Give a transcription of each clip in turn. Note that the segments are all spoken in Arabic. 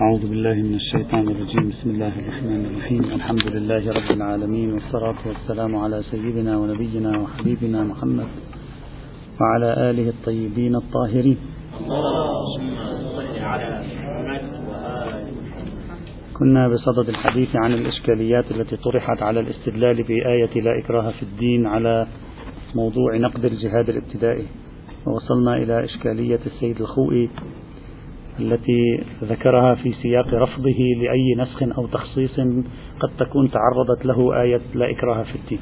أعوذ بالله من الشيطان الرجيم. بسم الله الرحمن الرحيم. الحمد لله رب العالمين والصلاة والسلام على سيدنا ونبينا وحبيبنا محمد وعلى آله الطيبين الطاهرين. كنا بصدد الحديث عن الإشكاليات التي طرحت على الاستدلال بآية لا إكراه في الدين على موضوع نقد الجهاد الابتدائي ووصلنا إلى إشكالية السيد الخوئي التي ذكرها في سياق رفضه لأي نسخ أو تخصيص قد تكون تعرضت له آية لا إكراه في الدين.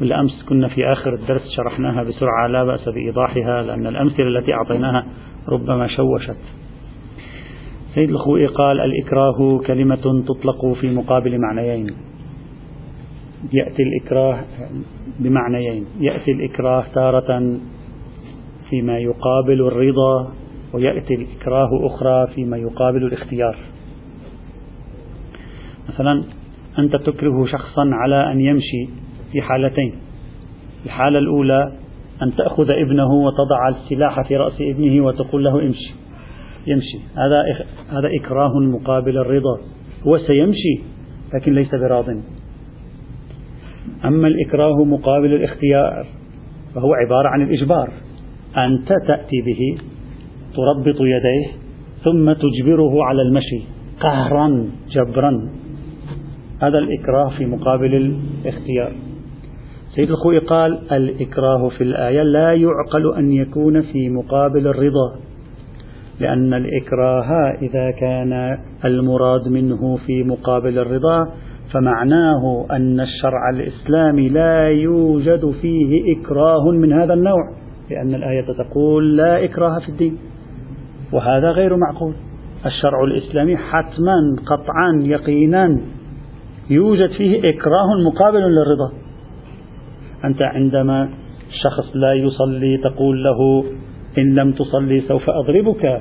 بالأمس كنا في آخر الدرس شرحناها بسرعة لا بأس بإيضاحها لأن الأمثلة التي أعطيناها ربما شوشت. سيد الخوئي قال الإكراه كلمة تطلق في مقابل معنيين. يأتي الإكراه بمعنيين. يأتي الإكراه تارة فيما يقابل الرضا ويأتي الإكراه أخرى فيما يقابل الاختيار. مثلا أنت تكره شخصا على أن يمشي في حالتين. الحالة الأولى أن تأخذ ابنه وتضع السلاح في رأس ابنه وتقول له امشي. يمشي. هذا هذا إكراه مقابل الرضا. هو سيمشي لكن ليس براض. أما الإكراه مقابل الاختيار فهو عبارة عن الإجبار. أنت تأتي به تربط يديه ثم تجبره على المشي قهرا جبرا. هذا الإكراه في مقابل الاختيار. سيد الخوي قال الإكراه في الآية لا يعقل أن يكون في مقابل الرضا لأن الإكراه إذا كان المراد منه في مقابل الرضا فمعناه أن الشرع الإسلامي لا يوجد فيه إكراه من هذا النوع لأن الآية تقول لا إكراه في الدين. وهذا غير معقول. الشرع الإسلامي حتما قطعا يقينا يوجد فيه إكراه مقابل للرضا. أنت عندما شخص لا يصلي تقول له إن لم تصلي سوف أضربك.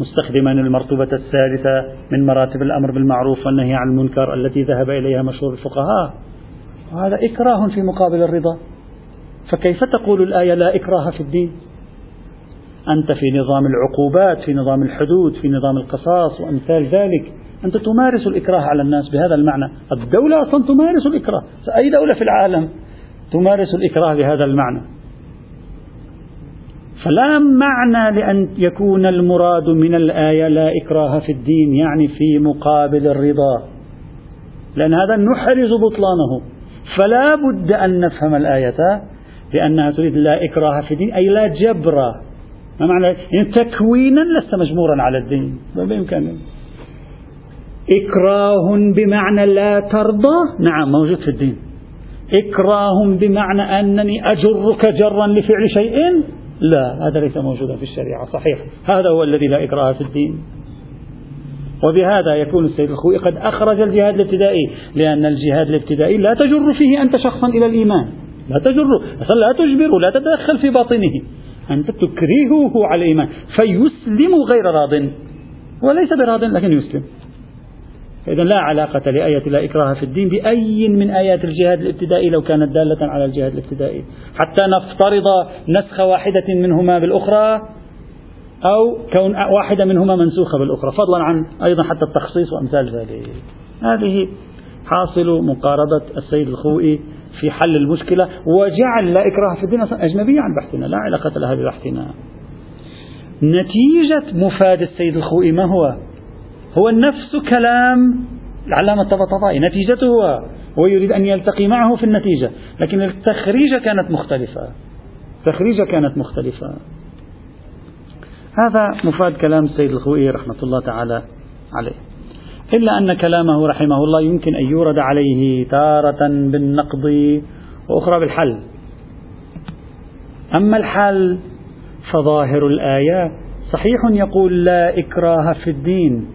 مستخدما المرتبة الثالثة من مراتب الأمر بالمعروف والنهي عن المنكر التي ذهب إليها مشهور الفقهاء. وهذا إكراه في مقابل الرضا. فكيف تقول الآية لا إكراه في الدين؟ أنت في نظام العقوبات في نظام الحدود في نظام القصاص وأمثال ذلك. أنت تمارس الإكراه على الناس بهذا المعنى. الدولة أصلا تمارس الإكراه. أي دولة في العالم تمارس الإكراه بهذا المعنى؟ فلا معنى لأن يكون المراد من الآية لا إكراه في الدين يعني في مقابل الرضا. لأن هذا نحرز بطلانه. فلا بد أن نفهم الآية لأنها تريد لا إكراه في الدين أي لا جبر ما معنى؟ يعني تكوينا لست مجبورا على الدين. بإمكانك إكراه بمعنى لا ترضى؟ نعم موجود في الدين. إكراه بمعنى أنني أجرك جرا لفعل شيء؟ لا هذا ليس موجودا في الشريعة صحيح. هذا هو الذي لا إكراه في الدين. وبهذا يكون السيد الخوي قد أخرج الجهاد الابتدائي لأن الجهاد الابتدائي لا تجر فيه أنت شخصا إلى الإيمان. لا تجر لا تجبر لا تتدخل في باطنه. أنت تكرهه على الإيمان. فيسلم غير راض. وليس براض لكن يسلم. إذا لا علاقة لآية لا إكراه في الدين بأي من آيات الجهاد الابتدائي لو كانت دالة على الجهاد الابتدائي. حتى نفترض نسخ واحدة منهما بالأخرى أو كون واحدة منهما منسوخة بالأخرى. فضلا عن أيضا حتى التخصيص وأمثال ذلك. هذه حاصل مقاربة السيد الخوئي في حل المشكلة وجعل لا إكراه في الدين أجنبية عن بحثنا لا علاقة لها ببحثنا. نتيجة مفاد السيد الخوئي ما هو؟ هو نفس كلام العلامة الطبطبائي نتيجته هو هو يريد أن يلتقي معه في النتيجة لكن التخريجة كانت مختلفة. التخريجة كانت مختلفة. هذا مفاد كلام السيد الخوئي رحمة الله تعالى عليه. إلا أن كلامه رحمه الله يمكن أن يورد عليه تارة بالنقض وأخرى بالحل. أما الحل فظاهر الآية. صحيح يقول لا إكراه في الدين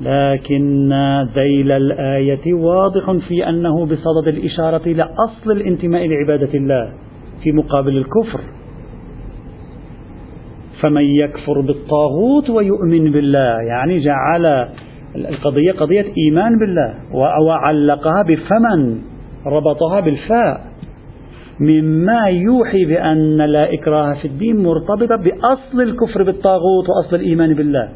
لكن ذيل الآية واضح في أنه بصدد الإشارة إلى أصل الانتماء لعبادة الله في مقابل الكفر. فمن يكفر بالطاغوت ويؤمن بالله يعني جعل القضية قضية إيمان بالله وعلقها بفمن ربطها بالفاء. مما يوحي بأن لا إكراه في الدين مرتبطة بأصل الكفر بالطاغوت وأصل الإيمان بالله.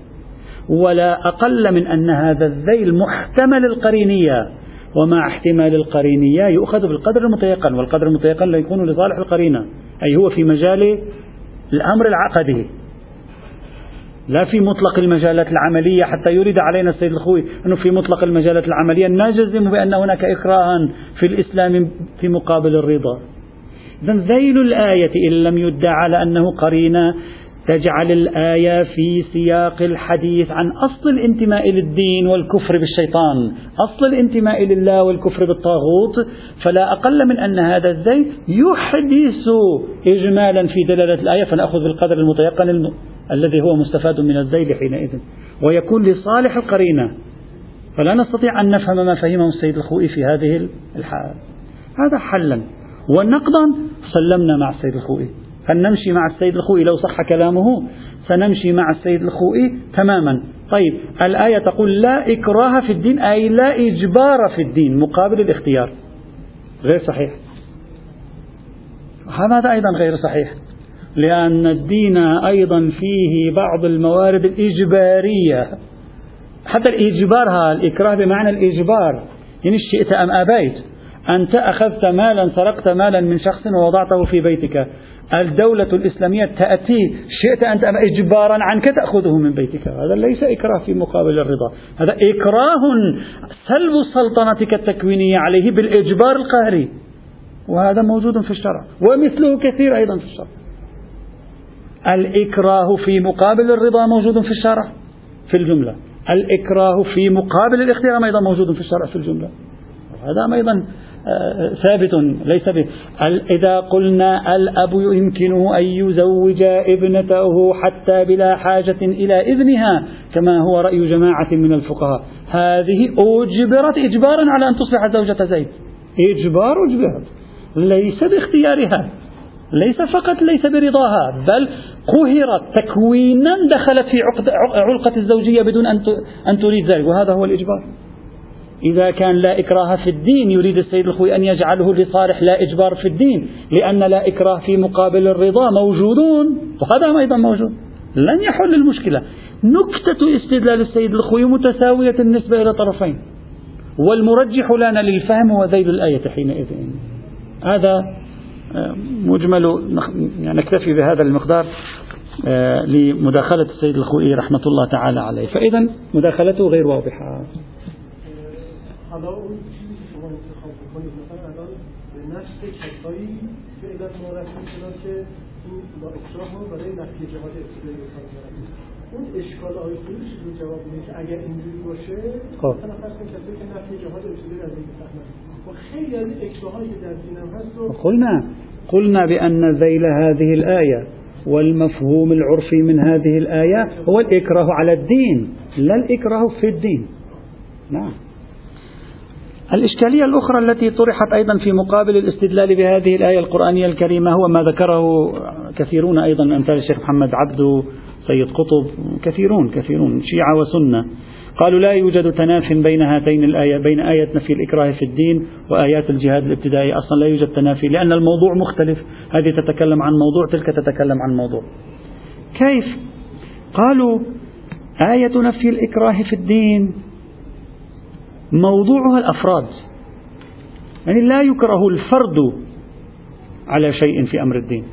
ولا أقل من أن هذا الذيل محتمل القرينية ومع احتمال القرينية يؤخذ بالقدر المتيقن والقدر المتيقن لا يكون لصالح القرينة أي هو في مجال الأمر العقدي. لا في مطلق المجالات العملية حتى يريد علينا السيد الخوي أنه في مطلق المجالات العملية نجزم بأن هناك إكراها في الإسلام في مقابل الرضا. إذا ذيل الآية إن لم يدعى على أنه قرينة تجعل الآية في سياق الحديث عن أصل الانتماء للدين والكفر بالشيطان أصل الانتماء لله والكفر بالطاغوت فلا أقل من أن هذا الزيت يحدث إجمالا في دلالة الآية فنأخذ بالقدر المتيقن الم... الذي هو مستفاد من الزيل حينئذ. ويكون لصالح القرينة. فلا نستطيع أن نفهم ما فهمه السيد الخوئي في هذه الحال. هذا حلا. ونقضا سلمنا مع السيد الخوئي. هل نمشي مع السيد الخوئي. لو صح كلامه سنمشي مع السيد الخوئي تماما. طيب الآية تقول لا إكراه في الدين أي لا إجبار في الدين مقابل الاختيار. غير صحيح. هذا أيضا غير صحيح. لأن الدين أيضا فيه بعض الموارد الإجبارية. حتى الإجبار الإكراه بمعنى الإجبار. إن شئت أم أبيت أنت أخذت مالا سرقت مالا من شخص ووضعته في بيتك. الدولة الإسلامية تأتي شئت أنت أم إجبارا عنك تأخذه من بيتك. هذا ليس إكراه في مقابل الرضا. هذا إكراه سلب سلطنتك التكوينية عليه بالإجبار القهري. وهذا موجود في الشرع. ومثله كثير أيضا في الشرع. الإكراه في مقابل الرضا موجود في الشرع في الجملة. الإكراه في مقابل الاختيار أيضا موجود في الشرع في الجملة. هذا أيضا ثابت ليس به. إذا قلنا الأب يمكنه أن يزوج ابنته حتى بلا حاجة إلى إذنها كما هو رأي جماعة من الفقهاء. هذه أجبرت إجبارا على أن تصبح زوجة زيد. إجبار أجبرت. ليس باختيارها. ليس فقط ليس برضاها بل قهرت تكوينا دخلت في عقد علقة الزوجية بدون أن تريد ذلك وهذا هو الإجبار. إذا كان لا إكراه في الدين يريد السيد الخوي أن يجعله لصالح لا إجبار في الدين لأن لا إكراه في مقابل الرضا موجودون وهذا أيضا موجود. لن يحل المشكلة. نكتة استدلال السيد الخوي متساوية النسبة إلى طرفين. والمرجح لنا للفهم هو ذيل الآية حينئذ. هذا مجمل يعني نكتفي بهذا المقدار آه، لمداخلة السيد الخوئي رحمة الله تعالى عليه. فإذا مداخلته غير واضحة. اون اشکال آقای خودش رو جواب میده که اگر اینجوری باشه خب. مثلا فرض کسایی که نفی جهاد ابتدایی از این فهمن و خیلی از اکراه هایی که در دین هم هست رو قلنا قلنا بأن ذيل هذه الآية والمفهوم العرفي من هذه الآية هو الإكراه على الدين لا الإكراه في الدين. نعم. الإشكالية الأخرى التي طرحت أيضا في مقابل الاستدلال بهذه الآية القرآنية الكريمة هو ما ذكره كثيرون أيضا أمثال الشيخ محمد عبده سيد قطب كثيرون كثيرون شيعة وسنة. قالوا لا يوجد تناف بين هاتين الآية بين آية نفي الإكراه في الدين وآيات الجهاد الابتدائي أصلا لا يوجد تنافي لأن الموضوع مختلف. هذه تتكلم عن موضوع تلك تتكلم عن موضوع. كيف؟ قالوا آية نفي الإكراه في الدين موضوعها الأفراد. يعني لا يكره الفرد على شيء في أمر الدين.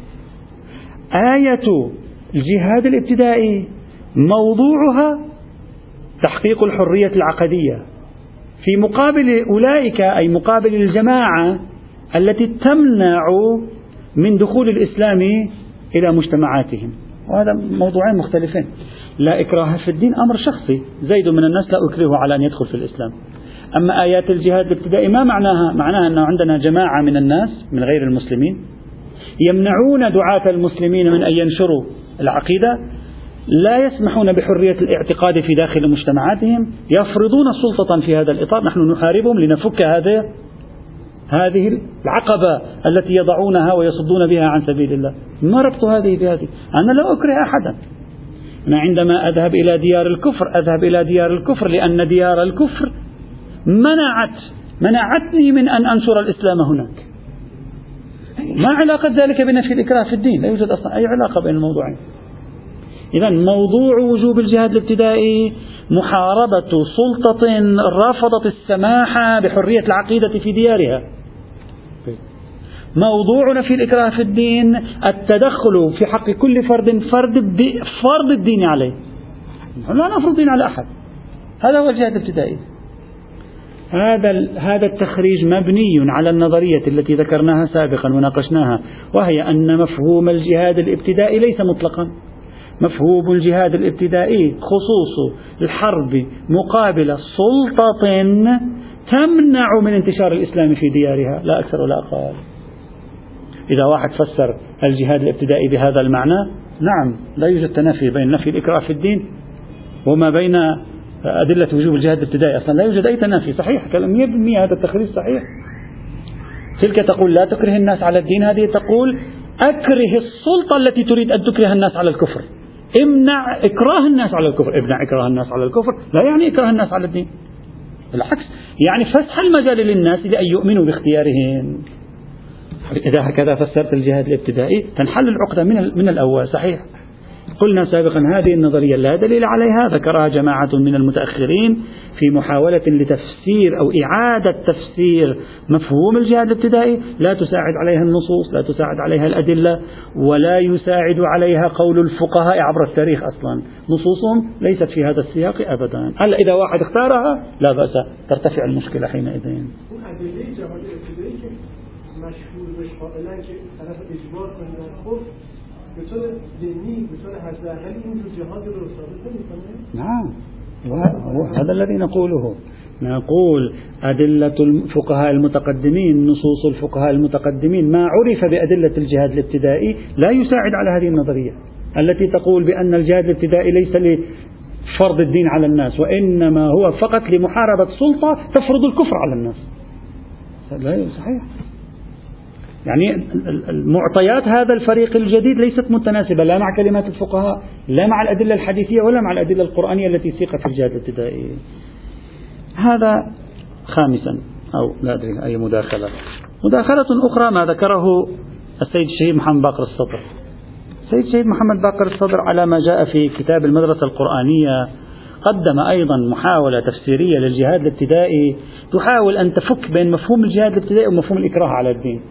آية الجهاد الابتدائي موضوعها تحقيق الحرية العقدية. في مقابل أولئك أي مقابل الجماعة التي تمنع من دخول الإسلام إلى مجتمعاتهم. وهذا موضوعين مختلفين. لا إكراه في الدين أمر شخصي. زيد من الناس لا أكرهه على أن يدخل في الإسلام. أما آيات الجهاد الابتدائي ما معناها؟ معناها أنه عندنا جماعة من الناس من غير المسلمين يمنعون دعاة المسلمين من أن ينشروا العقيدة لا يسمحون بحرية الاعتقاد في داخل مجتمعاتهم يفرضون سلطة في هذا الإطار. نحن نحاربهم لنفك هذا هذه العقبة التي يضعونها ويصدون بها عن سبيل الله. ما ربط هذه بهذه؟ أنا لا أكره أحدا. أنا عندما أذهب إلى ديار الكفر أذهب إلى ديار الكفر لأن ديار الكفر منعت منعتني من أن أنشر الإسلام هناك. ما علاقة ذلك بنفي الإكراه في الدين؟ لا يوجد أصلا أي علاقة بين الموضوعين. إذا موضوع وجوب الجهاد الابتدائي محاربة سلطة رفضت السماح بحرية العقيدة في ديارها. موضوعنا في الإكراه في الدين التدخل في حق كل فرد فرد فرض الدين عليه. لا نفرض الدين على أحد. هذا هو الجهاد الابتدائي. هذا هذا التخريج مبني على النظرية التي ذكرناها سابقا وناقشناها وهي أن مفهوم الجهاد الابتدائي ليس مطلقا. مفهوم الجهاد الابتدائي خصوص الحرب مقابل سلطة تمنع من انتشار الإسلام في ديارها. لا أكثر ولا أقل. إذا واحد فسر الجهاد الابتدائي بهذا المعنى نعم لا يوجد تنافي بين نفي الإكراه في الدين وما بين أدلة وجوب الجهاد الابتدائي أصلا. لا يوجد أي تنافي صحيح كلام 100% هذا التخريج صحيح. تلك تقول لا تكره الناس على الدين هذه تقول أكره السلطة التي تريد أن تكره الناس على الكفر. امنع إكراه الناس على الكفر. امنع إكراه الناس على الكفر. لا يعني إكراه الناس على الدين. بالعكس. يعني فسح المجال للناس لأن يؤمنوا باختيارهم. إذا هكذا فسرت الجهاد الابتدائي تنحل العقدة من, من الأول. صحيح. قلنا سابقا هذه النظرية لا دليل عليها ذكرها جماعة من المتأخرين في محاولة لتفسير أو إعادة تفسير مفهوم الجهاد الابتدائي. لا تساعد عليها النصوص لا تساعد عليها الأدلة ولا يساعد عليها قول الفقهاء عبر التاريخ أصلا. نصوصهم ليست في هذا السياق أبدا. هلا إذا واحد اختارها؟ لا بأس ترتفع المشكلة حينئذ. مشهور که طرف اجبار به دینی به طور حداقل این جهاد نعم هذا الذي نقوله. نقول أدلة الفقهاء المتقدمين نصوص الفقهاء المتقدمين ما عرف بأدلة الجهاد الابتدائي لا يساعد على هذه النظرية التي تقول بأن الجهاد الابتدائي ليس لفرض الدين على الناس وإنما هو فقط لمحاربة سلطة تفرض الكفر على الناس. لا صحيح. يعني المعطيات هذا الفريق الجديد ليست متناسبة لا مع كلمات الفقهاء لا مع الأدلة الحديثية ولا مع الأدلة القرآنية التي سيقت في الجهاد الابتدائي. هذا خامسا. أو لا أدري أي مداخلة. مداخلة أخرى ما ذكره السيد الشهيد محمد باقر الصدر. السيد الشهيد محمد باقر الصدر على ما جاء في كتاب المدرسة القرآنية قدم أيضا محاولة تفسيرية للجهاد الابتدائي تحاول أن تفك بين مفهوم الجهاد الابتدائي ومفهوم الإكراه على الدين.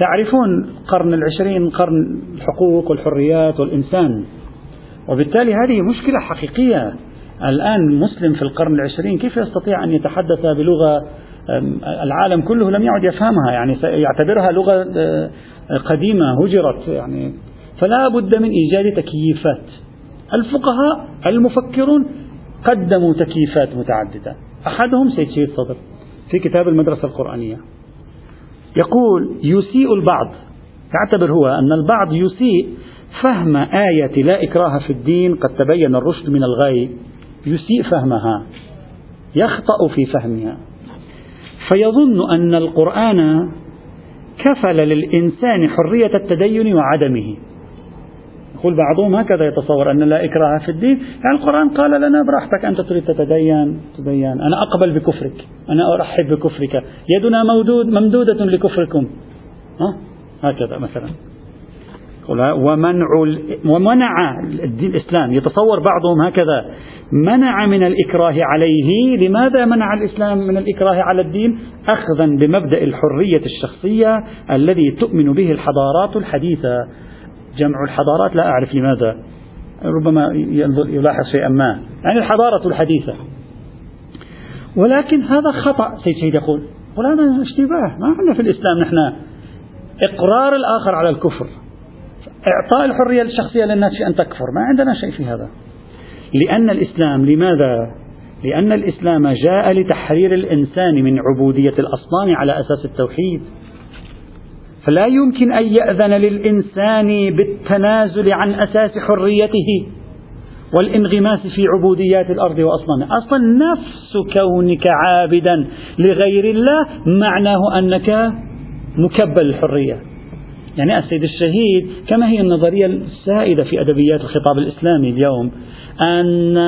تعرفون القرن العشرين قرن الحقوق والحريات والإنسان. وبالتالي هذه مشكلة حقيقية. الآن مسلم في القرن العشرين كيف يستطيع أن يتحدث بلغة العالم كله لم يعد يفهمها؟ يعني يعتبرها لغة آه، قديمة هجرت يعني. فلا بد من إيجاد تكييفات. الفقهاء المفكرون قدموا تكييفات متعددة. أحدهم سيد شهيد صدر في كتاب المدرسة القرآنية. يقول يسيء البعض. يعتبر هو أن البعض يسيء فهم آية لا إكراه في الدين قد تبين الرشد من الغي. يسيء فهمها يخطأ في فهمها. فيظن أن القرآن كفل للإنسان حرية التدين وعدمه. يقول بعضهم هكذا يتصور أن لا إكراه في الدين. يعني القرآن قال لنا براحتك أنت تريد تتدين تدين أنا أقبل بكفرك. أنا أرحب بكفرك. يدنا مودود ممدودة لكفركم. ها؟ هكذا مثلا. ومنع ومنع الدين الإسلام. يتصور بعضهم هكذا. منع من الإكراه عليه. لماذا منع الإسلام من الإكراه على الدين؟ أخذا بمبدأ الحرية الشخصية الذي تؤمن به الحضارات الحديثة. جمع الحضارات لا أعرف لماذا. ربما يلاحظ شيئا ما. يعني الحضارة الحديثة. ولكن هذا خطأ سيد سيد يقول. يقول هذا اشتباه. ما عندنا في الإسلام نحن إقرار الآخر على الكفر. إعطاء الحرية الشخصية للناس في أن تكفر. ما عندنا شيء في هذا. لأن الإسلام لماذا؟ لأن الإسلام جاء لتحرير الإنسان من عبودية الأصنام على أساس التوحيد. فلا يمكن أن يأذن للإنسان بالتنازل عن أساس حريته والانغماس في عبوديات الأرض وأصنامها أصلا نفس كونك عابدا لغير الله معناه أنك مكبل الحرية. يعني السيد الشهيد كما هي النظرية السائدة في أدبيات الخطاب الإسلامي اليوم أن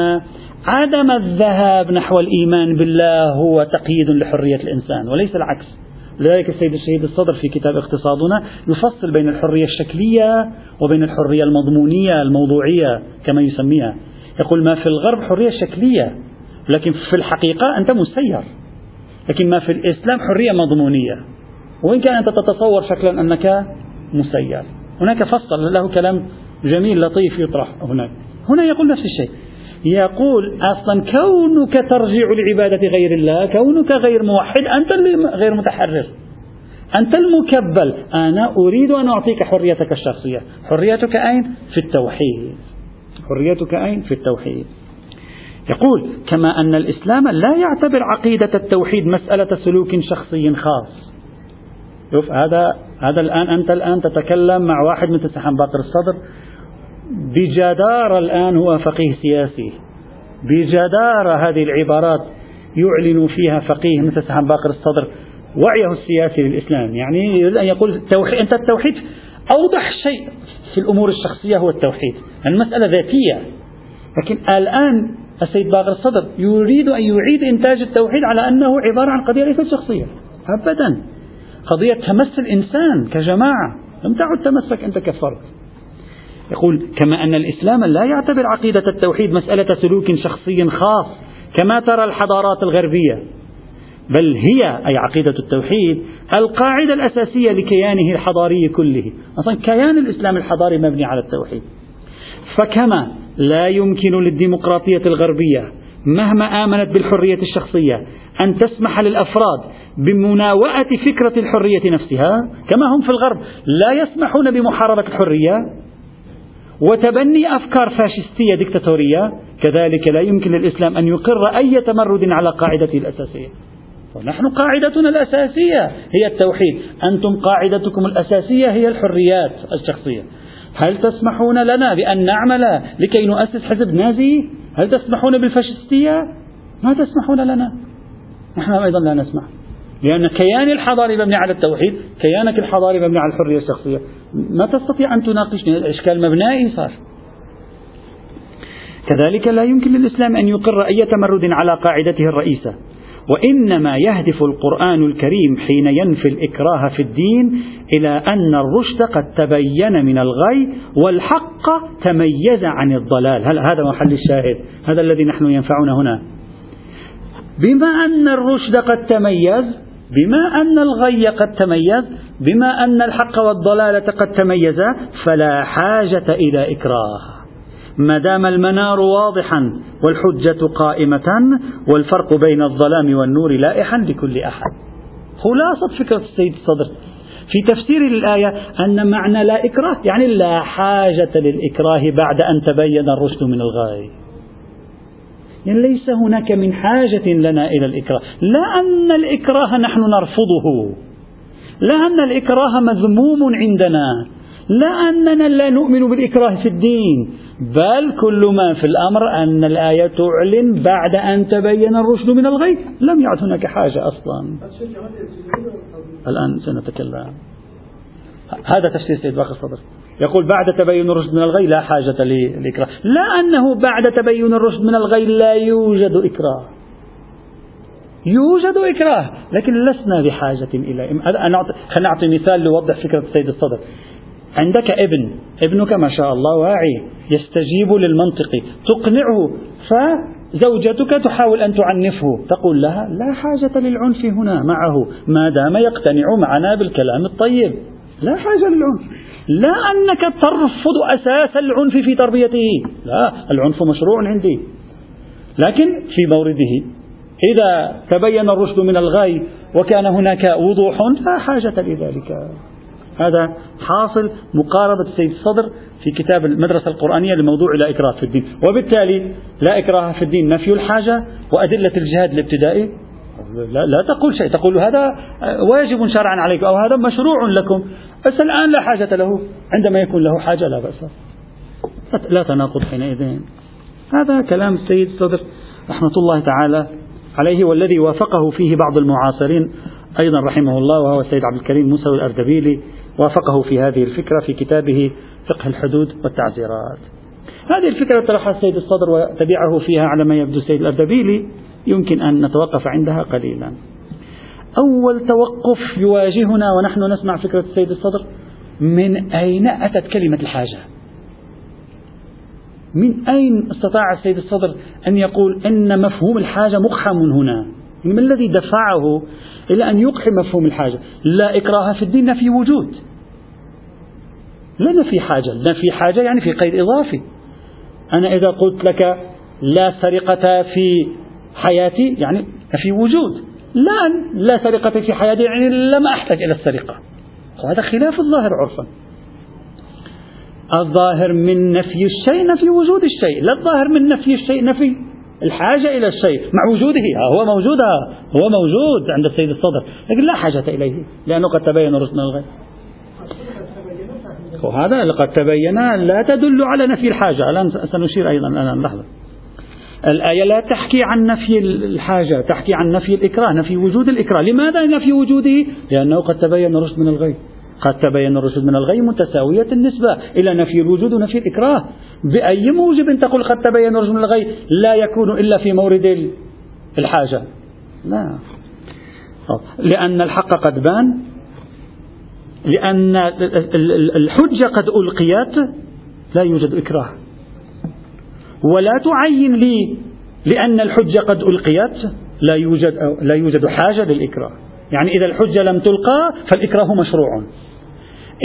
عدم الذهاب نحو الإيمان بالله هو تقييد لحرية الإنسان وليس العكس. لذلك السيد الشهيد الصدر في كتاب اقتصادنا يفصل بين الحرية الشكلية وبين الحرية المضمونية الموضوعية كما يسميها. يقول ما في الغرب حرية شكلية لكن في الحقيقة أنت مسير. لكن ما في الإسلام حرية مضمونية. وإن كان أنت تتصور شكلا أنك مسير. هناك فصل له كلام جميل لطيف يطرح هناك. هنا يقول نفس الشيء يقول أصلا كونك ترجع لعبادة غير الله كونك غير موحد أنت غير متحرر. أنت المكبل. أنا أريد أن أعطيك حريتك الشخصية. حريتك أين؟ في التوحيد. حريتك أين؟ في التوحيد. يقول كما أن الإسلام لا يعتبر عقيدة التوحيد مسألة سلوك شخصي خاص. شوف هذا هذا الآن أنت الآن تتكلم مع واحد مثل سحن باقر الصدر. بجدارة الآن هو فقيه سياسي. بجدارة هذه العبارات يعلن فيها فقيه مثل سحن باقر الصدر وعيه السياسي للإسلام. يعني يريد أن يقول التوحيد أنت التوحيد أوضح شيء في الأمور الشخصية هو التوحيد. المسألة ذاتية. لكن الآن السيد باقر الصدر يريد أن يعيد إنتاج التوحيد على أنه عبارة عن قضية ليست شخصية. أبدا. قضية تمس الإنسان كجماعة. لم تعد تمسك أنت كفرد. يقول كما أن الإسلام لا يعتبر عقيدة التوحيد مسألة سلوك شخصي خاص كما ترى الحضارات الغربية. بل هي أي عقيدة التوحيد القاعدة الأساسية لكيانه الحضاري كله. أصلا كيان الإسلام الحضاري مبني على التوحيد. فكما لا يمكن للديمقراطية الغربية مهما آمنت بالحرية الشخصية أن تسمح للأفراد بمناوئة فكرة الحرية نفسها كما هم في الغرب لا يسمحون بمحاربة الحرية. وتبني أفكار فاشستية ديكتاتورية كذلك لا يمكن للإسلام أن يقر أي تمرد على قاعدته الأساسية. ونحن قاعدتنا الأساسية هي التوحيد. أنتم قاعدتكم الأساسية هي الحريات الشخصية. هل تسمحون لنا بأن نعمل لكي نؤسس حزب نازي؟ هل تسمحون بالفاشستية؟ ما تسمحون لنا. نحن أيضا لا نسمح. لأن كيان الحضاري مبني على التوحيد كيانك الحضاري مبني على الحرية الشخصية. ما تستطيع أن تناقشني الإشكال مبنائي صار. كذلك لا يمكن للإسلام أن يقر أي تمرد على قاعدته الرئيسة. وإنما يهدف القرآن الكريم حين ينفي الإكراه في الدين إلى أن الرشد قد تبين من الغي والحق تميز عن الضلال. هذا محل الشاهد؟ هذا الذي نحن ينفعنا هنا. بما أن الرشد قد تميز بما أن الغي قد تميز بما أن الحق والضلالة قد تميزا فلا حاجة إلى إكراه. ما دام المنار واضحا والحجة قائمة والفرق بين الظلام والنور لائحا لكل أحد. خلاصة فكرة السيد الصدر. في تفسير الآية أن معنى لا إكراه يعني لا حاجة للإكراه بعد أن تبين الرشد من الغاية. يعني ليس هناك من حاجة لنا إلى الإكراه. لا أن الإكراه نحن نرفضه. لا أن الإكراه مذموم عندنا. لا أننا لا نؤمن بالإكراه في الدين. بل كل ما في الأمر أن الآية تعلن بعد أن تبين الرشد من الغي لم يعد هناك حاجة أصلا. الآن سنتكلم. هذا تفسير سيد باقر الصدر. يقول بعد تبين الرشد من الغي لا حاجة للإكراه لا أنه بعد تبين الرشد من الغي لا يوجد إكراه. يوجد إكراه لكن لسنا بحاجة إلى خلينا نعطي مثال ليوضح فكرة السيد الصدر. عندك ابن ابنك ما شاء الله واعي يستجيب للمنطق تقنعه فزوجتك تحاول أن تعنفه. تقول لها لا حاجة للعنف هنا معه ما دام يقتنع معنا بالكلام الطيب. لا حاجة للعنف. لا أنك ترفض أساس العنف في تربيته. لا العنف مشروع عندي. لكن في مورده إذا تبين الرشد من الغي وكان هناك وضوح لا حاجة لذلك. هذا حاصل مقاربة السيد الصدر في كتاب المدرسة القرآنية لموضوع لا إكراه في الدين. وبالتالي لا إكراه في الدين نفي الحاجة وأدلة الجهاد الابتدائي. لا, لا تقول شيء. تقول هذا واجب شرعا عليكم أو هذا مشروع لكم. بس الآن لا حاجة له. عندما يكون له حاجة لا بأس. لا تناقض حينئذ. هذا كلام السيد الصدر رحمة الله تعالى عليه والذي وافقه فيه بعض المعاصرين. أيضا رحمه الله وهو السيد عبد الكريم موسى الأردبيلي وافقه في هذه الفكرة في كتابه فقه الحدود والتعزيرات. هذه الفكرة طرحها السيد الصدر وتبعه فيها على ما يبدو السيد الأردبيلي. يمكن أن نتوقف عندها قليلا. أول توقف يواجهنا ونحن نسمع فكرة السيد الصدر من أين أتت كلمة الحاجة؟ من أين استطاع السيد الصدر أن يقول إن مفهوم الحاجة مقحم هنا؟ ما الذي دفعه إلى أن يقحم مفهوم الحاجة؟ لا إكراه في الدين نفي وجود. لا نفي حاجة نفي حاجة يعني في قيد إضافي. أنا إذا قلت لك لا سرقة في حياتي يعني نفي وجود. لا لا سرقة في حياتي يعني لم أحتج إلى السرقة. وهذا خلاف الظاهر عرفا. الظاهر من نفي الشيء نفي وجود الشيء لا الظاهر من نفي الشيء نفي الحاجة إلى الشيء مع وجوده هو موجود هو موجود عند السيد الصدر لكن لا حاجة إليه لأنه قد تبين رسل الغيب وهذا قد تبين لا تدل على نفي الحاجة. الآن سنشير أيضا الآن لحظة. الآية لا تحكي عن نفي الحاجة تحكي عن نفي الإكراه نفي وجود الإكراه. لماذا نفي وجوده؟ لأنه قد تبين الرشد من الغي. قد تبين الرشد من الغي متساوية النسبة إلى نفي الوجود ونفي الإكراه. بأي موجب تقول قد تبين الرشد من الغي؟ لا يكون إلا في مورد الحاجة. لا. لأن الحق قد بان لأن الحجة قد ألقيت لا يوجد إكراه. ولا تعين لي لأن الحجة قد ألقيت لا يوجد لا يوجد حاجة للإكراه. يعني إذا الحجة لم تلقى فالإكراه مشروع.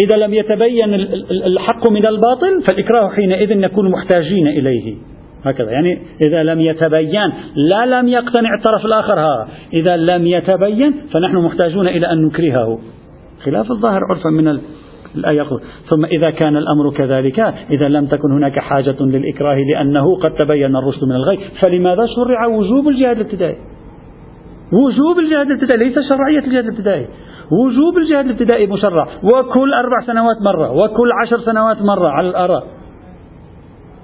إذا لم يتبين الحق من الباطل فالإكراه حينئذ نكون محتاجين إليه. هكذا. يعني إذا لم يتبين لا لم يقتنع الطرف الآخر ها. إذا لم يتبين فنحن محتاجون إلى أن نكرهه. خلاف الظاهر عرفا من الآية ثم إذا كان الأمر كذلك إذا لم تكن هناك حاجة للإكراه لأنه قد تبين الرشد من الغي فلماذا شرع وجوب الجهاد الابتدائي؟ وجوب الجهاد الابتدائي ليس شرعية الجهاد الابتدائي. وجوب الجهاد الابتدائي مشرع. وكل أربع سنوات مرة وكل عشر سنوات مرة على الآراء.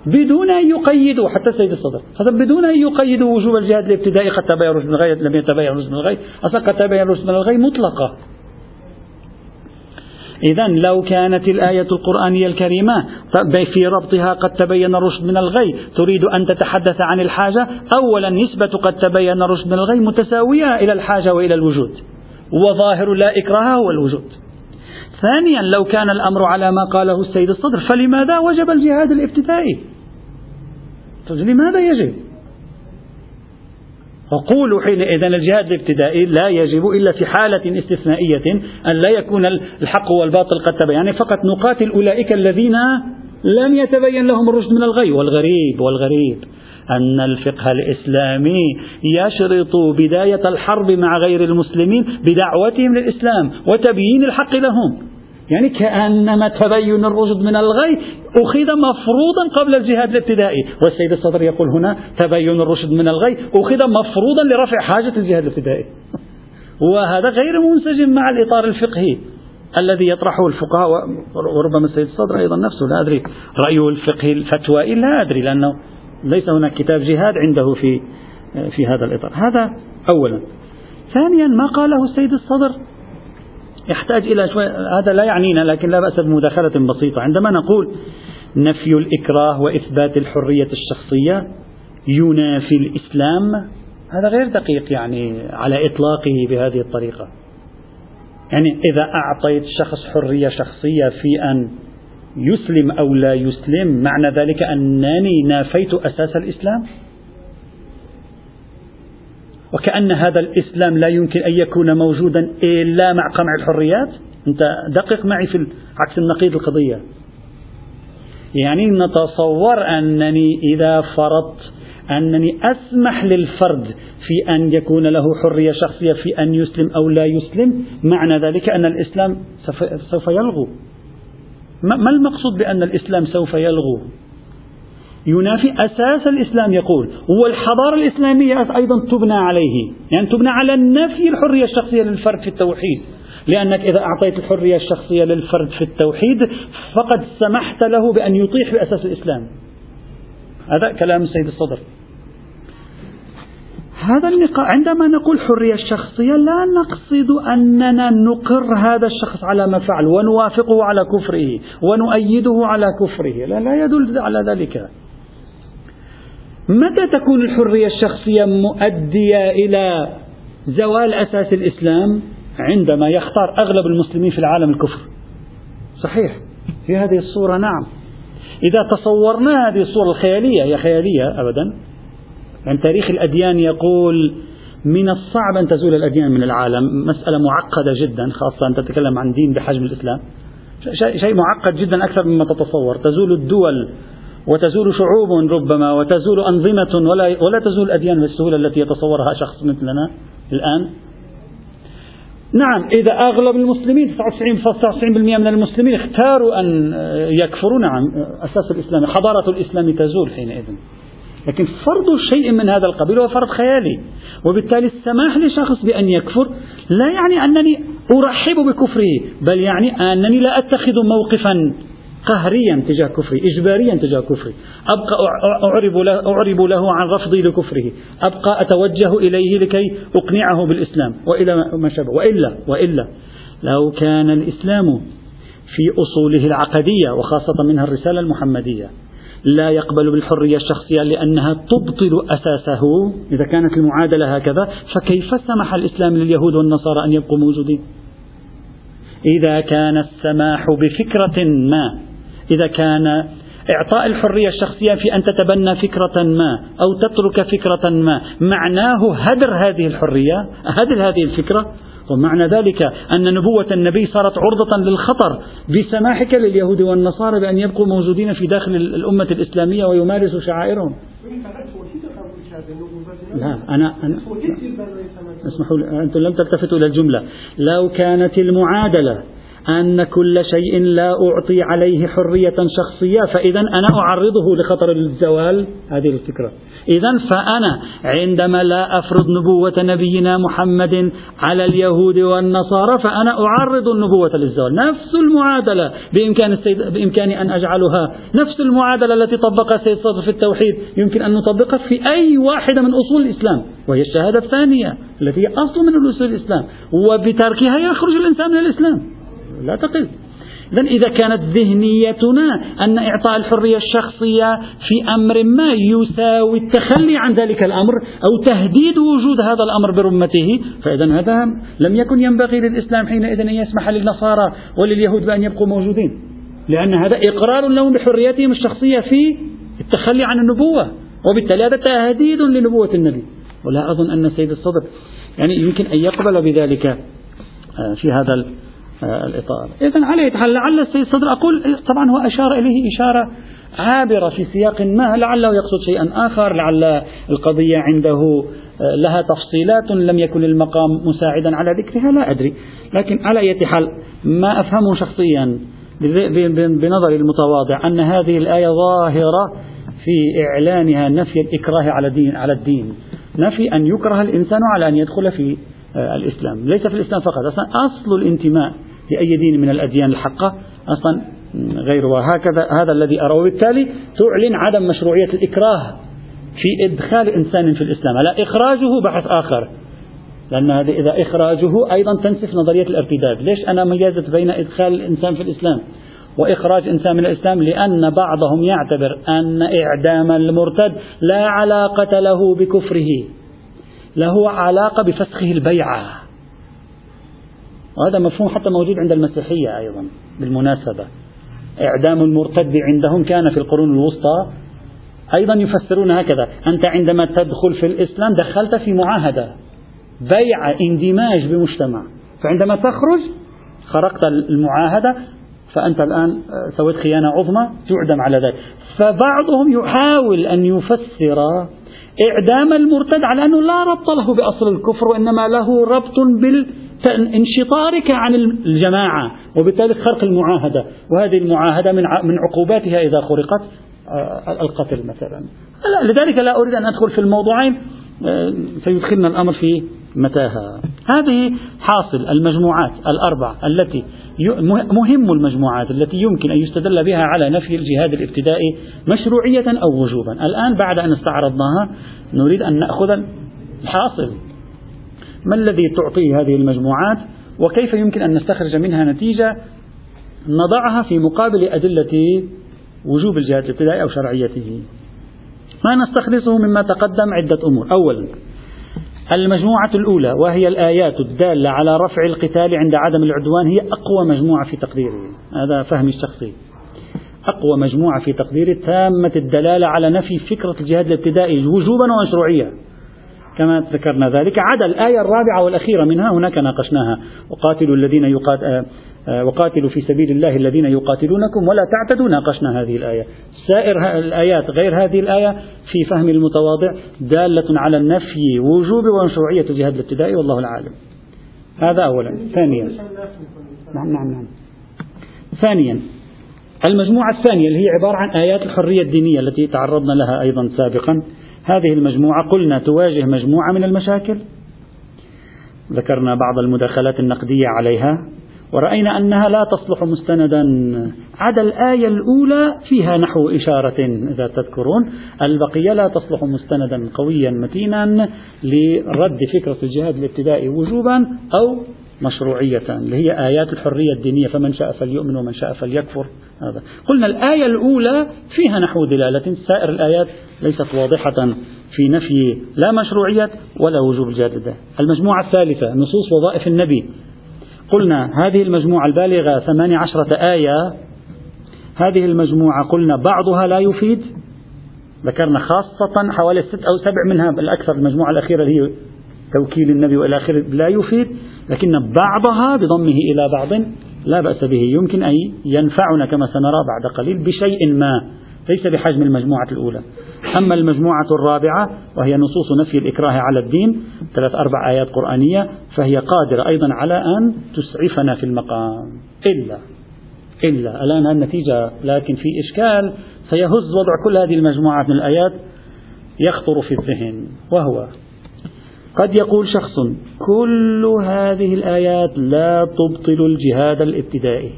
بدون أن يقيدوا حتى السيد الصدر هذا بدون أن يقيدوا وجوب الجهاد الابتدائي قد تبين الرشد من الغي لم يتبين الرشد من الغي. أصلا قد تبين الرشد من الغي مطلقة. إذا لو كانت الآية القرآنية الكريمة في ربطها قد تبين الرشد من الغي. تريد أن تتحدث عن الحاجة؟ أولا نسبة قد تبين الرشد من الغي متساوية إلى الحاجة وإلى الوجود. وظاهر لا إكراه هو الوجود. ثانيا لو كان الأمر على ما قاله السيد الصدر فلماذا وجب الجهاد الابتدائي لماذا يجب؟ وقولوا حينئذ الجهاد الابتدائي لا يجب إلا في حالة استثنائية أن لا يكون الحق والباطل قد تبين. يعني فقط نقاتل أولئك الذين لم يتبين لهم الرشد من الغي والغريب والغريب. أن الفقه الإسلامي يشرط بداية الحرب مع غير المسلمين بدعوتهم للإسلام وتبيين الحق لهم. يعني كأنما تبين الرشد من الغي أخذ مفروضا قبل الجهاد الابتدائي. والسيد الصدر يقول هنا تبين الرشد من الغي أخذ مفروضا لرفع حاجة الجهاد الابتدائي. وهذا غير منسجم مع الإطار الفقهي الذي يطرحه الفقهاء وربما السيد الصدر أيضا نفسه لا أدري. رأيه الفقهي الفتوائي لا أدري لأنه ليس هناك كتاب جهاد عنده في في هذا الإطار. هذا أولا. ثانيا ما قاله السيد الصدر يحتاج إلى شوية هذا لا يعنينا لكن لا بأس بمداخلة بسيطة. عندما نقول نفي الإكراه وإثبات الحرية الشخصية ينافي الإسلام هذا غير دقيق يعني على إطلاقه بهذه الطريقة. يعني إذا أعطيت شخص حرية شخصية في أن يسلم أو لا يسلم معنى ذلك أنني نافيت أساس الإسلام؟ وكأن هذا الإسلام لا يمكن أن يكون موجودا إلا مع قمع الحريات؟ أنت دقق معي في عكس النقيض القضية. يعني نتصور أنني إذا فرضت أنني أسمح للفرد في أن يكون له حرية شخصية في أن يسلم أو لا يسلم معنى ذلك أن الإسلام سوف يلغو. ما المقصود بأن الإسلام سوف يلغو؟ ينافي أساس الإسلام يقول والحضارة الإسلامية أيضا تبنى عليه يعني تبنى على نفي الحرية الشخصية للفرد في التوحيد. لأنك إذا أعطيت الحرية الشخصية للفرد في التوحيد فقد سمحت له بأن يطيح بأساس الإسلام. هذا كلام السيد الصدر. هذا النقاش عندما نقول حرية الشخصية لا نقصد أننا نقر هذا الشخص على ما فعل ونوافقه على كفره ونؤيده على كفره. لا, لا يدل على ذلك. متى تكون الحرية الشخصية مؤدية إلى زوال أساس الإسلام؟ عندما يختار أغلب المسلمين في العالم الكفر. صحيح. في هذه الصورة نعم. إذا تصورنا هذه الصورة الخيالية هي خيالية أبدا. يعني تاريخ الأديان يقول من الصعب أن تزول الأديان من العالم. مسألة معقدة جدا خاصة أن تتكلم عن دين بحجم الإسلام. شيء معقد جدا أكثر مما تتصور. تزول الدول وتزول شعوب ربما وتزول أنظمة ولا, ولا تزول الأديان بالسهولة التي يتصورها شخص مثلنا الآن. نعم إذا أغلب المسلمين 99.99% من المسلمين اختاروا أن يكفروا. نعم أساس الإسلام حضارة الإسلام تزول حينئذ. لكن فرض شيء من هذا القبيل هو فرض خيالي. وبالتالي السماح لشخص بأن يكفر لا يعني أنني أرحب بكفره بل يعني أنني لا أتخذ موقفا قهريا تجاه كفره إجباريا تجاه كفره. أبقى أعرب له, أعرب له عن رفضي لكفره. أبقى أتوجه إليه لكي أقنعه بالإسلام. وإلى ما شابه. وإلا وإلا. لو كان الإسلام في أصوله العقدية وخاصة منها الرسالة المحمدية لا يقبل بالحرية الشخصية لأنها تبطل أساسه. إذا كانت المعادلة هكذا فكيف سمح الإسلام لليهود والنصارى أن يبقوا موجودين؟ إذا كان السماح بفكرة ما إذا كان إعطاء الحرية الشخصية في أن تتبنى فكرة ما أو تترك فكرة ما معناه هدر هذه الحرية هدر هذه الفكرة. ومعنى ذلك أن نبوة النبي صارت عرضة للخطر. بسماحك لليهود والنصارى بأن يبقوا موجودين في داخل الأمة الإسلامية ويمارسوا شعائرهم. لا أنا, أنا اسمحوا لي أنتم لم تلتفتوا إلى الجملة. لو كانت المعادلة أن كل شيء لا أعطي عليه حرية شخصية فإذا أنا أعرضه لخطر الزوال. هذه الفكرة. إذا فأنا عندما لا أفرض نبوة نبينا محمد على اليهود والنصارى فأنا أعرض النبوة للزوال. نفس المعادلة بإمكان, السيد بإمكاني أن أجعلها. نفس المعادلة التي طبقها السيد صدر في التوحيد. يمكن أن نطبقها في أي واحدة من أصول الإسلام وهي الشهادة الثانية التي هي أصل من أصول الإسلام. وبتركها يخرج الإنسان من الإسلام. لا تقل. إذا إذا كانت ذهنيتنا أن إعطاء الحرية الشخصية في أمر ما يساوي التخلي عن ذلك الأمر أو تهديد وجود هذا الأمر برمته فإذا هذا لم يكن ينبغي للإسلام حينئذ أن يسمح للنصارى ولليهود بأن يبقوا موجودين لأن هذا إقرار لهم بحريتهم الشخصية في التخلي عن النبوة وبالتالي هذا تهديد لنبوة النبي. ولا أظن أن سيد الصدر يعني يمكن أن يقبل بذلك آه، في هذا الإطار. إذا حال لعل السيد صدر أقول طبعا هو أشار إليه إشارة عابرة في سياق ما لعله يقصد شيئا آخر. لعل القضية عنده آه، لها تفصيلات لم يكن المقام مساعدا على ذكرها لا أدري. لكن على أي حال ما أفهمه شخصيا بنظري المتواضع أن هذه الآية ظاهرة في إعلانها نفي الإكراه على الدين على الدين. نفي أن يكره الإنسان على أن يدخل في آه، الإسلام. ليس في الإسلام فقط أصل الانتماء. لأي دين من الأديان الحقة أصلا غير وهكذا هذا الذي أرى وبالتالي تعلن عدم مشروعية الإكراه في إدخال إنسان في الإسلام. لا إخراجه بحث آخر. لأن هذا إذا إخراجه أيضا تنسف نظرية الارتداد. ليش أنا ميزت بين إدخال الإنسان في الإسلام وإخراج إنسان من الإسلام؟ لأن بعضهم يعتبر أن إعدام المرتد لا علاقة له بكفره له علاقة بفسخه البيعة. وهذا مفهوم حتى موجود عند المسيحية أيضا بالمناسبة. إعدام المرتد عندهم كان في القرون الوسطى. أيضا يفسرون هكذا أنت عندما تدخل في الإسلام دخلت في معاهدة بيع اندماج بمجتمع. فعندما تخرج خرقت المعاهدة فأنت الآن سويت خيانة عظمى تعدم على ذلك. فبعضهم يحاول أن يفسر إعدام المرتد على أنه لا ربط له بأصل الكفر وإنما له ربط بال انشطارك عن الجماعة وبالتالي خرق المعاهدة. وهذه المعاهدة من عقوباتها إذا خرقت آه، القتل مثلا. لذلك لا أريد أن أدخل في الموضوعين آه، سيدخلنا الأمر في متاهة. هذه حاصل المجموعات الأربع التي مهم المجموعات التي يمكن أن يستدل بها على نفي الجهاد الابتدائي مشروعية أو وجوبا. الآن بعد أن استعرضناها نريد أن نأخذ الحاصل. ما الذي تعطيه هذه المجموعات وكيف يمكن أن نستخرج منها نتيجة نضعها في مقابل أدلة وجوب الجهاد الابتدائي أو شرعيته؟ ما نستخلصه مما تقدم عدة أمور. أولا المجموعة الأولى وهي الآيات الدالة على رفع القتال عند عدم العدوان هي أقوى مجموعة في تقديري هذا فهمي الشخصي. أقوى مجموعة في تقديري تامة الدلالة على نفي فكرة الجهاد الابتدائي وجوبا ومشروعية. كما ذكرنا ذلك. عدا الآية الرابعة والأخيرة منها هناك ناقشناها. وقاتلوا الذين يقات... آه، آه، وقاتلوا في سبيل الله الذين يقاتلونكم ولا تعتدوا. ناقشنا هذه الآية. سائر الآيات غير هذه الآية في فهم المتواضع دالة على النفي وجوب ومشروعية الجهاد الابتدائي والله العالم. هذا أولا. ثانيا. نعم نعم نعم. ثانيا. المجموعة الثانية اللي هي عبارة عن آيات الحرية الدينية التي تعرضنا لها أيضا سابقا. هذه المجموعة قلنا تواجه مجموعة من المشاكل. ذكرنا بعض المداخلات النقدية عليها ورأينا أنها لا تصلح مستندا. عدا الآية الأولى فيها نحو إشارة إذا تذكرون. البقية لا تصلح مستندا قويا متينا لرد فكرة الجهاد الابتدائي وجوبا أو مشروعية اللي هي آيات الحرية الدينية فمن شاء فليؤمن ومن شاء فليكفر. هذا. قلنا الآية الأولى فيها نحو دلالة. سائر الآيات ليست واضحة في نفي لا مشروعية ولا وجوب الجهاد المجموعة الثالثة نصوص وظائف النبي. قلنا هذه المجموعة البالغة ثمانية عشرة آية. هذه المجموعة قلنا بعضها لا يفيد. ذكرنا خاصة حوالي ست أو سبع منها بالأكثر المجموعة الأخيرة اللي هي توكيل النبي وإلى آخره لا يفيد لكن بعضها بضمه إلى بعض لا بأس به. يمكن أن ينفعنا كما سنرى بعد قليل بشيء ما ليس بحجم المجموعة الأولى. أما المجموعة الرابعة وهي نصوص نفي الإكراه على الدين ثلاث أربع آيات قرآنية فهي قادرة أيضا على أن تسعفنا في المقام. إلا إلا. الآن النتيجة لكن في إشكال سيهز وضع كل هذه المجموعات من الآيات يخطر في الذهن وهو قد يقول شخص كل هذه الآيات لا تبطل الجهاد الابتدائي.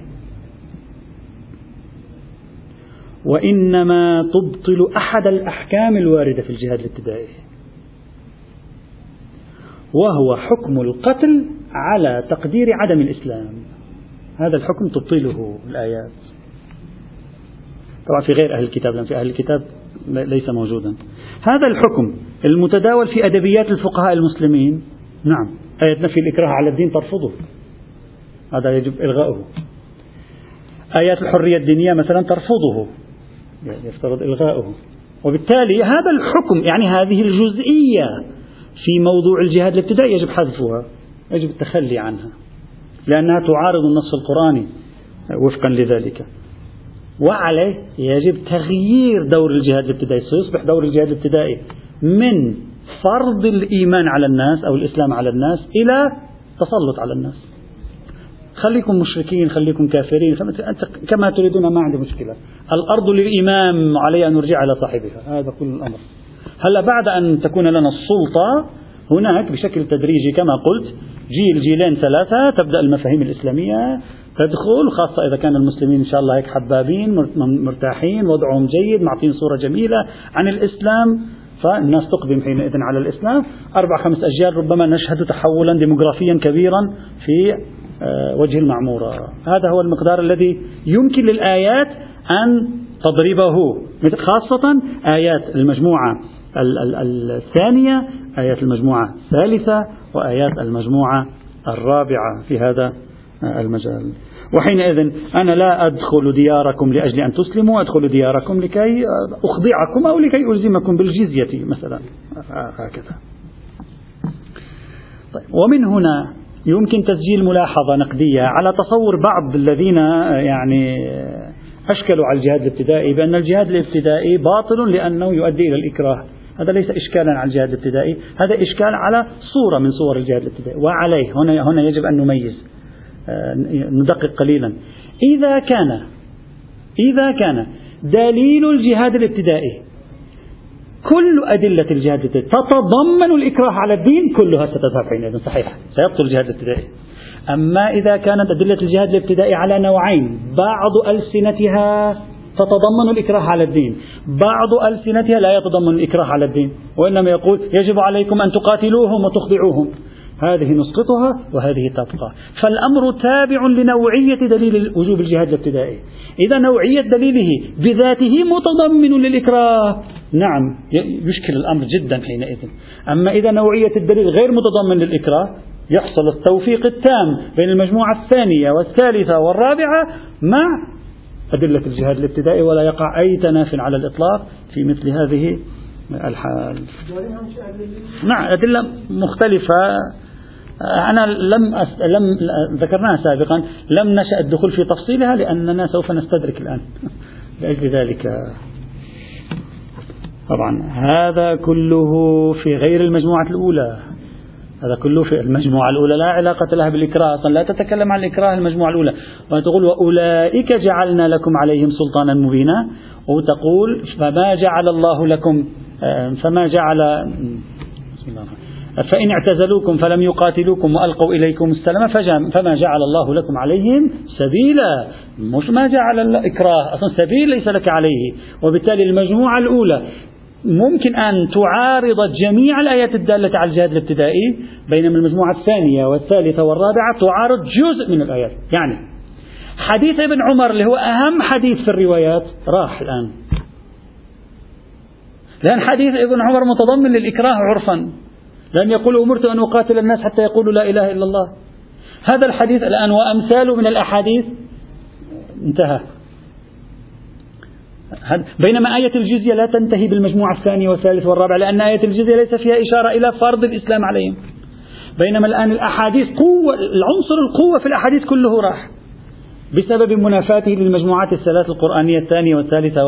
وإنما تبطل أحد الأحكام الواردة في الجهاد الابتدائي. وهو حكم القتل على تقدير عدم الإسلام. هذا الحكم تبطله الآيات. طبعا في غير أهل الكتاب لأن في أهل الكتاب ليس موجودا. هذا الحكم المتداول في أدبيات الفقهاء المسلمين. نعم. آية نفي الإكراه على الدين ترفضه. هذا يجب إلغاؤه. آيات الحرية الدينية مثلا ترفضه. يفترض إلغاؤه. وبالتالي هذا الحكم يعني هذه الجزئية في موضوع الجهاد الابتدائي يجب حذفها يجب التخلي عنها لأنها تعارض النص القرآني وفقا لذلك. وعليه يجب تغيير دور الجهاد الابتدائي سيصبح دور الجهاد الابتدائي من فرض الإيمان على الناس أو الإسلام على الناس إلى تسلط على الناس. خليكم مشركين خليكم كافرين كما تريدون ما عندي مشكلة. الأرض للإمام علي أن نرجع إلى صاحبها. هذا كل الأمر. هلا بعد أن تكون لنا السلطة هناك بشكل تدريجي كما قلت جيل جيلين ثلاثة تبدأ المفاهيم الإسلامية تدخل خاصة إذا كان المسلمين إن شاء الله هيك حبابين مرتاحين وضعهم جيد معطين صورة جميلة عن الإسلام فالناس تقدم حينئذ على الإسلام. أربع خمس أجيال ربما نشهد تحولا ديموغرافيا كبيرا في آه، وجه المعمورة. هذا هو المقدار الذي يمكن للآيات أن تضربه. خاصة آيات المجموعة الثانية آيات المجموعة الثالثة وآيات المجموعة الرابعة. في هذا المجال. وحينئذ أنا لا أدخل دياركم لأجل أن تسلموا أدخل دياركم لكي أخضعكم أو لكي ألزمكم بالجزية مثلا. هكذا. طيب ومن هنا يمكن تسجيل ملاحظة نقدية على تصور بعض الذين يعني أشكلوا على الجهاد الابتدائي بأن الجهاد الابتدائي باطل لأنه يؤدي إلى الإكراه. هذا ليس إشكالا على الجهاد الابتدائي هذا إشكال على صورة من صور الجهاد الابتدائي. وعليه هنا, هنا يجب أن نميز. ندقق قليلا. إذا كان إذا كان دليل الجهاد الابتدائي كل أدلة الجهاد الابتدائي تتضمن الإكراه على الدين كلها ستذهب حينئذ صحيح سيبطل الجهاد الابتدائي. أما إذا كانت أدلة الجهاد الابتدائي على نوعين بعض ألسنتها تتضمن الإكراه على الدين بعض ألسنتها لا يتضمن الإكراه على الدين وإنما يقول يجب عليكم أن تقاتلوهم وتخضعوهم. هذه نسقطها وهذه تبقى. فالأمر تابع لنوعية دليل وجوب الجهاد الابتدائي. إذا نوعية دليله بذاته متضمن للإكراه. نعم يشكل الأمر جدا حينئذ. أما إذا نوعية الدليل غير متضمن للإكراه يحصل التوفيق التام بين المجموعة الثانية والثالثة والرابعة مع أدلة الجهاد الابتدائي ولا يقع أي تناف على الإطلاق في مثل هذه الحال. نعم أدلة مختلفة. أنا لم أس... لم ذكرناها سابقا لم نشأ الدخول في تفصيلها لأننا سوف نستدرك الآن. لأجل ذلك طبعا هذا كله في غير المجموعة الأولى. هذا كله في المجموعة الأولى. لا علاقة لها بالإكراه أصلا لا تتكلم عن الإكراه المجموعة الأولى. وتقول وأولئك جعلنا لكم عليهم سلطانا مبينا. وتقول فما جعل الله لكم آه، فما جعل بسم الله فإن اعتزلوكم فلم يقاتلوكم وألقوا إليكم السلام فما جعل الله لكم عليهم سبيلا. مش ما جعل الإكراه أصلا سبيل ليس لك عليه. وبالتالي المجموعة الأولى ممكن أن تعارض جميع الآيات الدالة على الجهاد الابتدائي بينما المجموعة الثانية والثالثة والرابعة تعارض جزء من الآيات. يعني حديث ابن عمر اللي هو أهم حديث في الروايات راح الآن. لأن حديث ابن عمر متضمن للإكراه عرفا. لأن يقول أمرت أن أقاتل الناس حتى يقولوا لا إله إلا الله. هذا الحديث الآن وأمثاله من الأحاديث انتهى. بينما آية الجزية لا تنتهي بالمجموعة الثانية والثالثة والرابعة لأن آية الجزية ليس فيها إشارة إلى فرض الإسلام عليهم. بينما الآن الأحاديث قوة العنصر القوة في الأحاديث كله راح. بسبب منافاته للمجموعات الثلاث القرآنية الثانية والثالثة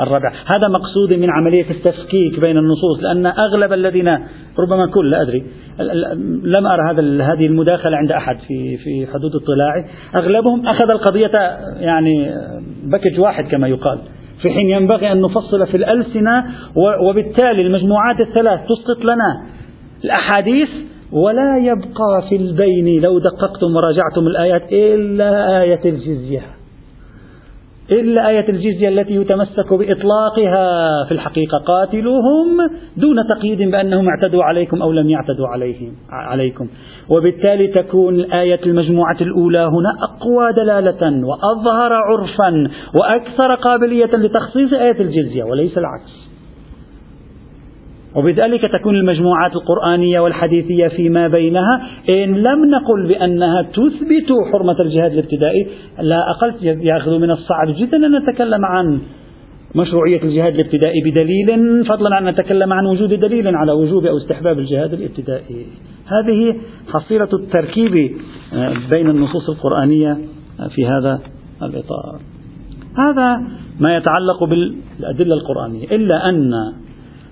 والرابعة هذا مقصود من عملية التفكيك بين النصوص لأن أغلب الذين ربما كل لا أدري لم أرى هذا هذه المداخلة عند أحد في في حدود اطلاعي. أغلبهم أخذ القضية يعني بكج واحد كما يقال. في حين ينبغي أن نفصل في الألسنة وبالتالي المجموعات الثلاث تسقط لنا الأحاديث ولا يبقى في البين لو دققتم وراجعتم الآيات إلا آية الجزية. إلا آية الجزية التي يتمسك بإطلاقها في الحقيقة. قاتلوهم دون تقييد بأنهم اعتدوا عليكم أو لم يعتدوا عليهم عليكم. وبالتالي تكون الآية المجموعة الأولى هنا أقوى دلالة وأظهر عرفا وأكثر قابلية لتخصيص آية الجزية وليس العكس. وبذلك تكون المجموعات القرآنية والحديثية فيما بينها. إن لم نقل بأنها تثبت حرمة الجهاد الابتدائي لا أقل يأخذ من الصعب جدا أن نتكلم عن مشروعية الجهاد الابتدائي بدليل فضلا عن نتكلم عن وجود دليل على وجوب أو استحباب الجهاد الابتدائي. هذه حصيلة التركيب آه، بين النصوص القرآنية في هذا الإطار. هذا ما يتعلق بالأدلة القرآنية. إلا أن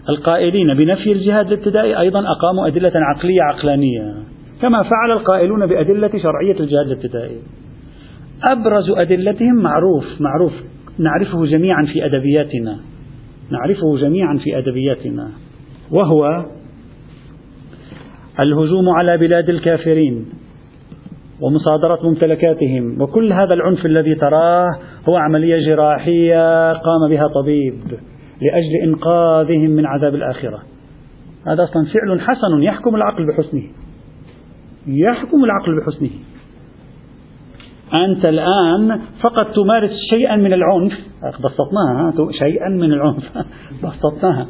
القائلين بنفي الجهاد الابتدائي أيضا أقاموا أدلة عقلية عقلانية كما فعل القائلون بأدلة شرعية الجهاد الابتدائي أبرز أدلتهم معروف معروف. نعرفه جميعا في أدبياتنا. نعرفه جميعا في أدبياتنا. وهو الهجوم على بلاد الكافرين ومصادرة ممتلكاتهم. وكل هذا العنف الذي تراه هو عملية جراحية قام بها طبيب. لأجل إنقاذهم من عذاب الآخرة. هذا أصلا فعل حسن يحكم العقل بحسنه. يحكم العقل بحسنه. أنت الآن فقط تمارس شيئا من العنف. بسطناها شيئا من العنف. بسطناها.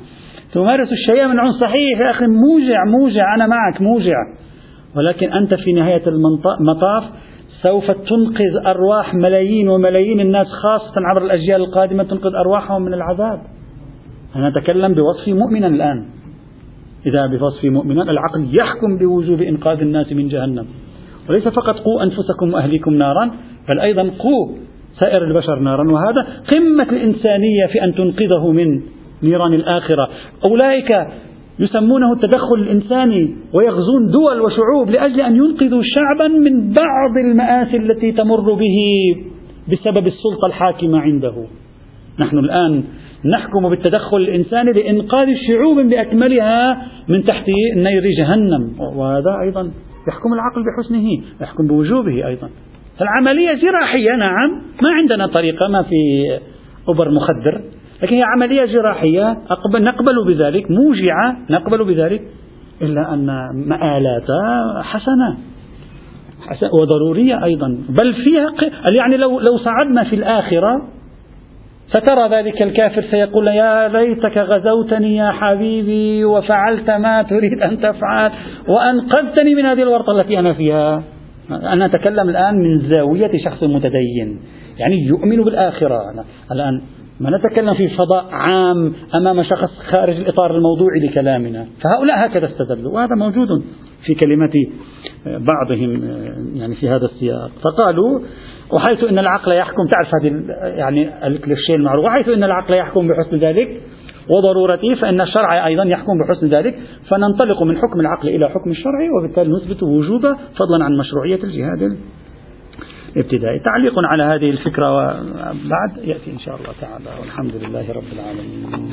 تمارس الشيء من العنف صحيح يا أخي موجع موجع. أنا معك موجع. ولكن أنت في نهاية المطاف سوف تنقذ أرواح ملايين وملايين الناس خاصة عبر الأجيال القادمة تنقذ أرواحهم من العذاب. أنا أتكلم بوصفي مؤمنا الآن. إذا بوصفي مؤمنا العقل يحكم بوجوب إنقاذ الناس من جهنم. وليس فقط قوا أنفسكم وأهليكم نارا بل أيضا قوا سائر البشر نارا. وهذا قمة الإنسانية في أن تنقذه من نيران الآخرة. أولئك يسمونه التدخل الإنساني ويغزون دول وشعوب لأجل أن ينقذوا شعبا من بعض المآسي التي تمر به بسبب السلطة الحاكمة عنده. نحن الآن نحكم بالتدخل الإنساني لإنقاذ الشعوب بأكملها من تحت نير جهنم. وهذا أيضا يحكم العقل بحسنه يحكم بوجوبه أيضا. فالعملية جراحية نعم ما عندنا طريقة ما في أوبر مخدر لكن هي عملية جراحية أقبل نقبل بذلك موجعة نقبل بذلك إلا أن مآلاتها حسنة. وضرورية أيضا. بل فيها يعني لو لو صعدنا في الآخرة فترى ذلك الكافر سيقول يا ليتك غزوتني يا حبيبي وفعلت ما تريد أن تفعل وأنقذتني من هذه الورطة التي أنا فيها. أنا أتكلم الآن من زاوية شخص متدين يعني يؤمن بالآخرة. الآن ما نتكلم في فضاء عام أمام شخص خارج الإطار الموضوعي لكلامنا. فهؤلاء هكذا استدلوا وهذا موجود في كلمة بعضهم يعني في هذا السياق. فقالوا وحيث أن العقل يحكم تعرف هذه يعني الكليشيه المعروف وحيث أن العقل يحكم بحسن ذلك وضرورته فإن الشرع أيضا يحكم بحسن ذلك. فننطلق من حكم العقل إلى حكم الشرع وبالتالي نثبت وجوبه فضلا عن مشروعية الجهاد الابتدائي. تعليق على هذه الفكرة وبعد يأتي إن شاء الله تعالى. والحمد لله رب العالمين.